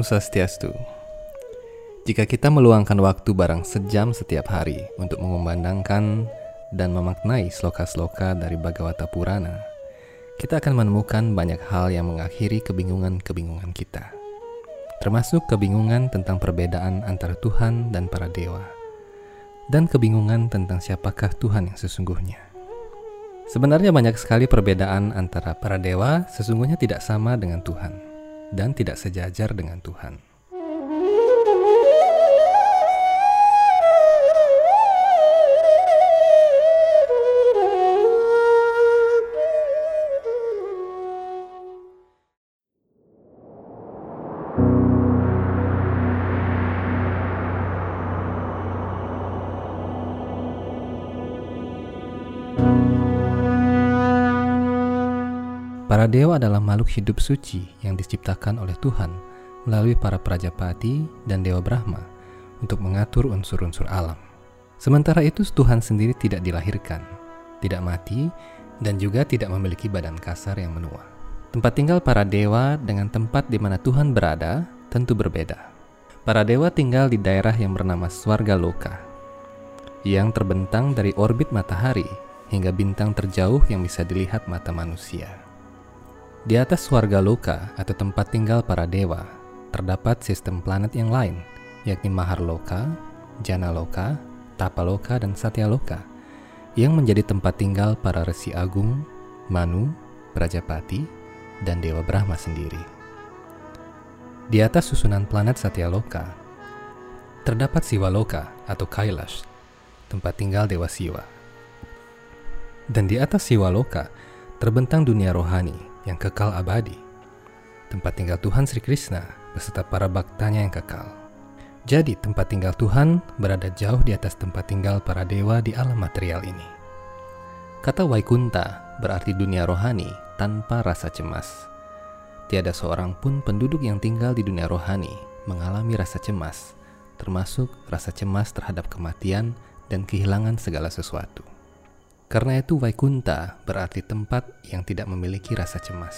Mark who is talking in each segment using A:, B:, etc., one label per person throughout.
A: Om Swastiastu. Jika kita meluangkan waktu barang sejam setiap hari untuk mengumandangkan dan memaknai sloka-sloka dari Bhagavata Purana, kita akan menemukan banyak hal yang mengakhiri kebingungan-kebingungan kita. Termasuk kebingungan tentang perbedaan antara Tuhan dan para dewa, dan kebingungan tentang siapakah Tuhan yang sesungguhnya. Sebenarnya banyak sekali perbedaan antara para dewa sesungguhnya tidak sama dengan Tuhan dan tidak sejajar dengan Tuhan. Dewa adalah makhluk hidup suci yang diciptakan oleh Tuhan melalui para prajapati dan dewa Brahma untuk mengatur unsur-unsur alam. Sementara itu Tuhan sendiri tidak dilahirkan, tidak mati, dan juga tidak memiliki badan kasar yang menua. Tempat tinggal para dewa dengan tempat di mana Tuhan berada tentu berbeda. Para dewa tinggal di daerah yang bernama Swarga Loka, yang terbentang dari orbit matahari hingga bintang terjauh yang bisa dilihat mata manusia. Di atas warga loka atau tempat tinggal para dewa, terdapat sistem planet yang lain, yakni Maharloka, Janaloka, Tapaloka, dan Satyaloka, yang menjadi tempat tinggal para resi agung, Manu, Prajapati, dan Dewa Brahma sendiri. Di atas susunan planet Satyaloka, terdapat Siwaloka atau Kailash, tempat tinggal Dewa Siwa. Dan di atas Siwaloka, terbentang dunia rohani, yang kekal abadi, tempat tinggal Tuhan Sri Krishna beserta para baktanya yang kekal. Jadi tempat tinggal Tuhan berada jauh di atas tempat tinggal para dewa di alam material ini. Kata Waikunta berarti dunia rohani tanpa rasa cemas. Tiada seorang pun penduduk yang tinggal di dunia rohani mengalami rasa cemas, termasuk rasa cemas terhadap kematian dan kehilangan segala sesuatu. Karena itu Vaikunta berarti tempat yang tidak memiliki rasa cemas.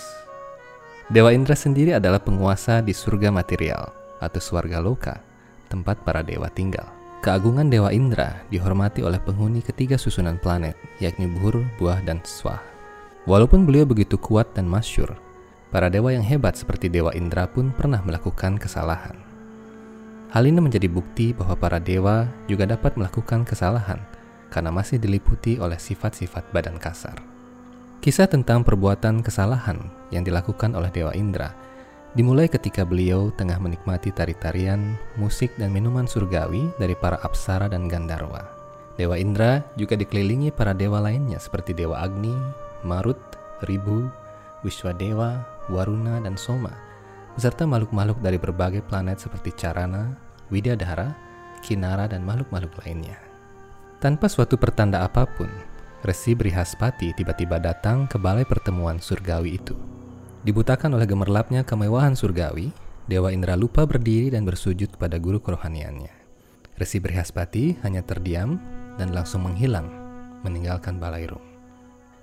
A: Dewa Indra sendiri adalah penguasa di surga material atau swarga loka, tempat para dewa tinggal. Keagungan Dewa Indra dihormati oleh penghuni ketiga susunan planet, yakni Buhur, Buah, dan Swah. Walaupun beliau begitu kuat dan masyur, para dewa yang hebat seperti Dewa Indra pun pernah melakukan kesalahan. Hal ini menjadi bukti bahwa para dewa juga dapat melakukan kesalahan – karena masih diliputi oleh sifat-sifat badan kasar. Kisah tentang perbuatan kesalahan yang dilakukan oleh Dewa Indra dimulai ketika beliau tengah menikmati tari-tarian, musik, dan minuman surgawi dari para apsara dan Gandharwa. Dewa Indra juga dikelilingi para dewa lainnya seperti Dewa Agni, Marut, Ribu, Wiswadewa, Waruna, dan Soma, beserta makhluk-makhluk dari berbagai planet seperti Carana, Widadhara, Kinara, dan makhluk-makhluk lainnya. Tanpa suatu pertanda apa pun, Resi Brihaspati tiba-tiba datang ke balai pertemuan surgawi itu. Dibutakan oleh gemerlapnya kemewahan surgawi, Dewa Indra lupa berdiri dan bersujud pada guru kerohaniannya. Resi Brihaspati hanya terdiam dan langsung menghilang, meninggalkan balai rum.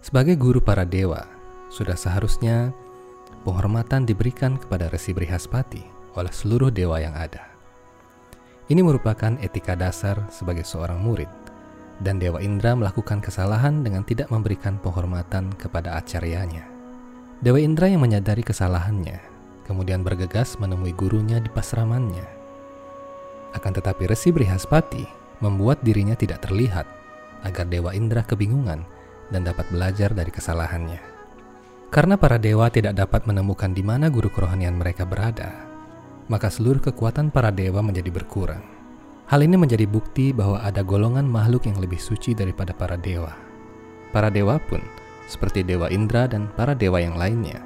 A: Sebagai guru para dewa, sudah seharusnya penghormatan diberikan kepada Resi Brihaspati oleh seluruh dewa yang ada. Ini merupakan etika dasar sebagai seorang murid dan Dewa Indra melakukan kesalahan dengan tidak memberikan penghormatan kepada acaryanya. Dewa Indra yang menyadari kesalahannya, kemudian bergegas menemui gurunya di pasramannya. Akan tetapi Resi Brihaspati membuat dirinya tidak terlihat agar Dewa Indra kebingungan dan dapat belajar dari kesalahannya. Karena para dewa tidak dapat menemukan di mana guru kerohanian mereka berada, maka seluruh kekuatan para dewa menjadi berkurang. Hal ini menjadi bukti bahwa ada golongan makhluk yang lebih suci daripada para dewa. Para dewa pun, seperti Dewa Indra dan para dewa yang lainnya,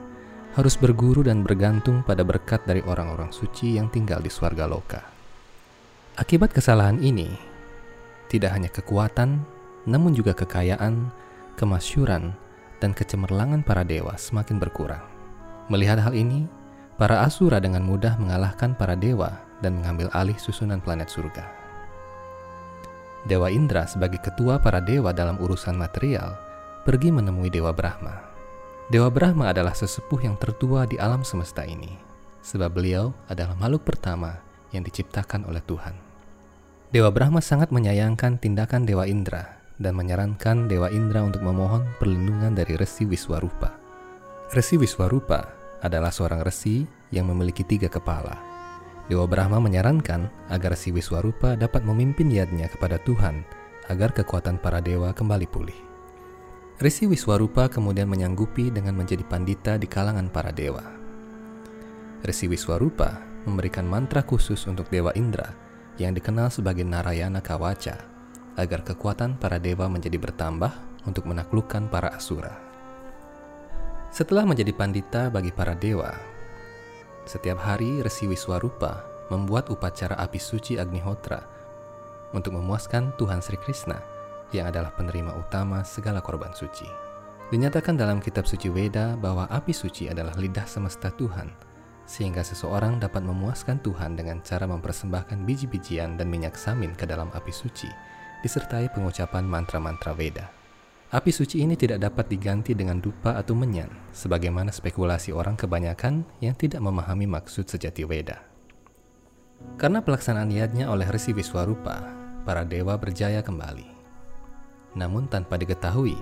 A: harus berguru dan bergantung pada berkat dari orang-orang suci yang tinggal di swarga loka. Akibat kesalahan ini, tidak hanya kekuatan, namun juga kekayaan, kemasyuran, dan kecemerlangan para dewa semakin berkurang. Melihat hal ini, para asura dengan mudah mengalahkan para dewa dan mengambil alih susunan planet surga. Dewa Indra sebagai ketua para dewa dalam urusan material pergi menemui Dewa Brahma. Dewa Brahma adalah sesepuh yang tertua di alam semesta ini. sebab beliau adalah makhluk pertama yang diciptakan oleh Tuhan. Dewa Brahma sangat menyayangkan tindakan Dewa Indra dan menyarankan Dewa Indra untuk memohon perlindungan dari Resi Wiswarupa. Resi Wiswarupa adalah seorang resi yang memiliki tiga kepala. Dewa Brahma menyarankan agar Resi Wiswarupa dapat memimpin yadnya kepada Tuhan agar kekuatan para dewa kembali pulih. Resi Wiswarupa kemudian menyanggupi dengan menjadi pandita di kalangan para dewa. Resi Wiswarupa memberikan mantra khusus untuk Dewa Indra yang dikenal sebagai Narayana Kawaca agar kekuatan para dewa menjadi bertambah untuk menaklukkan para asura. Setelah menjadi pandita bagi para dewa, setiap hari Resi Wiswarupa membuat upacara api suci Agnihotra untuk memuaskan Tuhan Sri Krishna yang adalah penerima utama segala korban suci. Dinyatakan dalam kitab suci Weda bahwa api suci adalah lidah semesta Tuhan, sehingga seseorang dapat memuaskan Tuhan dengan cara mempersembahkan biji-bijian dan minyak samin ke dalam api suci, disertai pengucapan mantra-mantra Weda. Api suci ini tidak dapat diganti dengan dupa atau menyan, sebagaimana spekulasi orang kebanyakan yang tidak memahami maksud sejati Weda. Karena pelaksanaan niatnya oleh Resi Wiswarupa, para dewa berjaya kembali. Namun tanpa diketahui,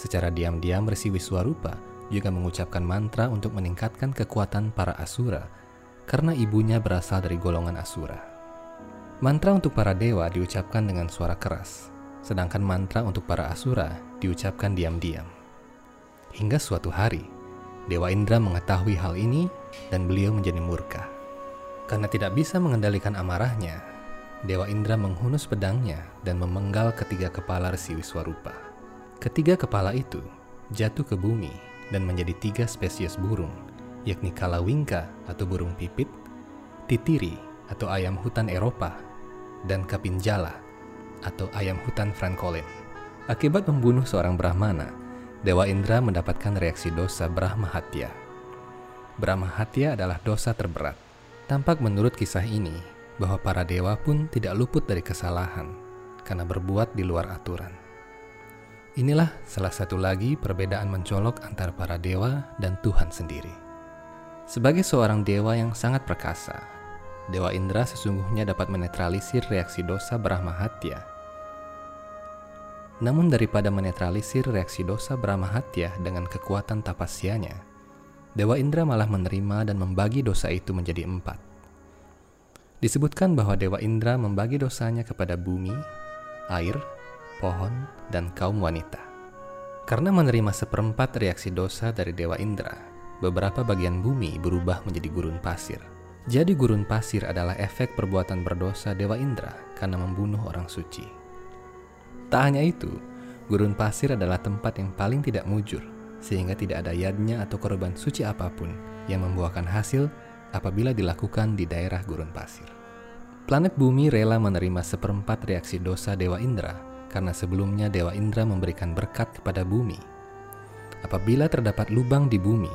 A: secara diam-diam Resi Wiswarupa juga mengucapkan mantra untuk meningkatkan kekuatan para asura karena ibunya berasal dari golongan asura. Mantra untuk para dewa diucapkan dengan suara keras, sedangkan mantra untuk para asura diucapkan diam-diam. Hingga suatu hari, Dewa Indra mengetahui hal ini dan beliau menjadi murka. Karena tidak bisa mengendalikan amarahnya, Dewa Indra menghunus pedangnya dan memenggal ketiga kepala Resi Wiswarupa. Ketiga kepala itu jatuh ke bumi dan menjadi tiga spesies burung, yakni kalawingka atau burung pipit, titiri atau ayam hutan Eropa, dan kapinjala atau ayam hutan francolin. Akibat membunuh seorang Brahmana, Dewa Indra mendapatkan reaksi dosa Brahmahatya. Brahmahatya adalah dosa terberat. Tampak menurut kisah ini bahwa para dewa pun tidak luput dari kesalahan karena berbuat di luar aturan. Inilah salah satu lagi perbedaan mencolok antara para dewa dan Tuhan sendiri. Sebagai seorang dewa yang sangat perkasa, Dewa Indra sesungguhnya dapat menetralisir reaksi dosa Brahmahatya namun daripada menetralisir reaksi dosa Brahmahatya dengan kekuatan tapasyanya, Dewa Indra malah menerima dan membagi dosa itu menjadi empat. Disebutkan bahwa Dewa Indra membagi dosanya kepada bumi, air, pohon, dan kaum wanita. Karena menerima seperempat reaksi dosa dari Dewa Indra, beberapa bagian bumi berubah menjadi gurun pasir. Jadi gurun pasir adalah efek perbuatan berdosa Dewa Indra karena membunuh orang suci. Tak hanya itu, gurun pasir adalah tempat yang paling tidak mujur, sehingga tidak ada yadnya atau korban suci apa pun yang membuahkan hasil apabila dilakukan di daerah gurun pasir. Planet bumi rela menerima seperempat reaksi dosa Dewa Indra karena sebelumnya Dewa Indra memberikan berkat kepada bumi. Apabila terdapat lubang di bumi,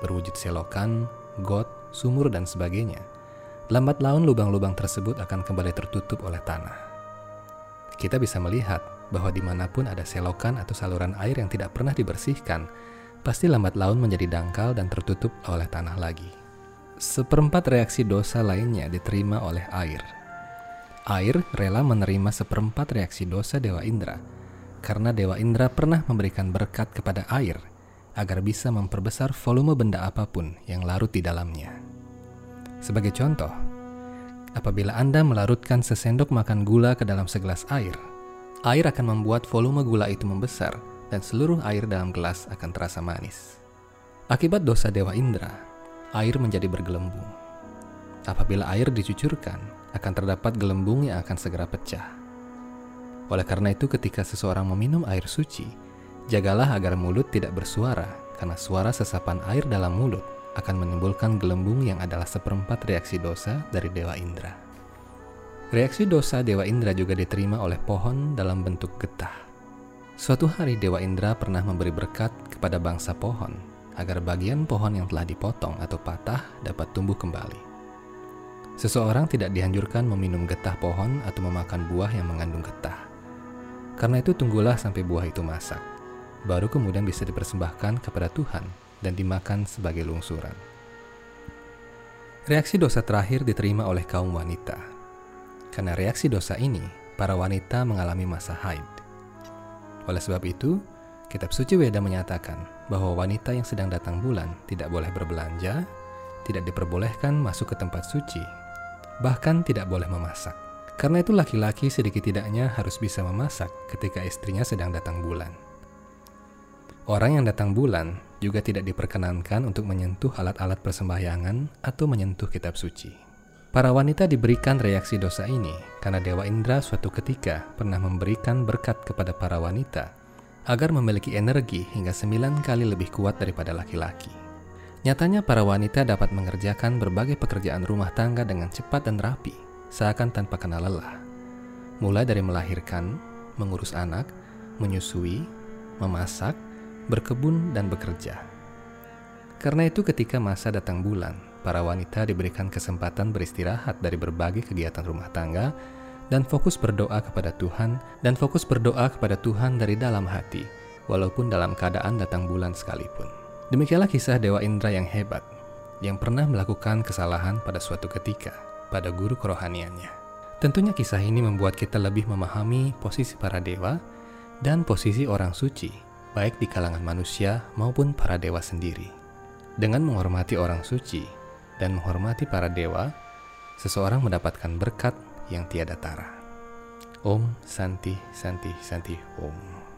A: berwujud selokan, got, sumur, dan sebagainya, lambat laun lubang-lubang tersebut akan kembali tertutup oleh tanah kita bisa melihat bahwa di mana pun ada selokan atau saluran air yang tidak pernah dibersihkan, pasti lambat laun menjadi dangkal dan tertutup oleh tanah lagi. Seperempat reaksi dosa lainnya diterima oleh air. Air rela menerima seperempat reaksi dosa Dewa Indra, karena Dewa Indra pernah memberikan berkat kepada air agar bisa memperbesar volume benda apa pun yang larut di dalamnya. Sebagai contoh, apabila Anda melarutkan sesendok makan gula ke dalam segelas air. Air akan membuat volume gula itu membesar dan seluruh air dalam gelas akan terasa manis. Akibat dosa Dewa Indra, air menjadi bergelembung. Apabila air dicucurkan, akan terdapat gelembung yang akan segera pecah. Oleh karena itu ketika seseorang meminum air suci, jagalah agar mulut tidak bersuara karena suara sesapan air dalam mulut akan menimbulkan gelembung yang adalah seperempat reaksi dosa dari Dewa Indra. Reaksi dosa Dewa Indra juga diterima oleh pohon dalam bentuk getah. Suatu hari Dewa Indra pernah memberi berkat kepada bangsa pohon agar bagian pohon yang telah dipotong atau patah dapat tumbuh kembali. Seseorang tidak dianjurkan meminum getah pohon atau memakan buah yang mengandung getah. Karena itu tunggulah sampai buah itu masak, baru kemudian bisa dipersembahkan kepada Tuhan dan dimakan sebagai lungsuran. Reaksi dosa terakhir diterima oleh kaum wanita. Karena reaksi dosa ini, para wanita mengalami masa haid. Oleh sebab itu, Kitab Suci Weda menyatakan bahwa wanita yang sedang datang bulan tidak boleh berbelanja, tidak diperbolehkan masuk ke tempat suci, bahkan tidak boleh memasak. Karena itu laki-laki sedikit tidaknya harus bisa memasak ketika istrinya sedang datang bulan. Orang yang datang bulan juga tidak diperkenankan untuk menyentuh alat-alat persembahyangan atau menyentuh kitab suci. Para wanita diberikan reaksi dosa ini karena Dewa Indra suatu ketika pernah memberikan berkat kepada para wanita agar memiliki energi hingga sembilan kali lebih kuat daripada laki-laki. Nyatanya para wanita dapat mengerjakan berbagai pekerjaan rumah tangga dengan cepat dan rapi, seakan tanpa kenal lelah. Mulai dari melahirkan, mengurus anak, menyusui, memasak, berkebun, dan bekerja. Karena itu ketika masa datang bulan, para wanita diberikan kesempatan beristirahat dari berbagai kegiatan rumah tangga dan fokus berdoa kepada Tuhan dan fokus berdoa kepada Tuhan dari dalam hati, walaupun dalam keadaan datang bulan sekalipun. Demikianlah kisah Dewa Indra yang hebat, yang pernah melakukan kesalahan pada suatu ketika pada guru kerohaniannya. Tentunya kisah ini membuat kita lebih memahami posisi para dewa dan posisi orang suci baik di kalangan manusia maupun para dewa sendiri. Dengan menghormati orang suci dan menghormati para dewa, seseorang mendapatkan berkat yang tiada tara. Om Santi Santi Santi Om.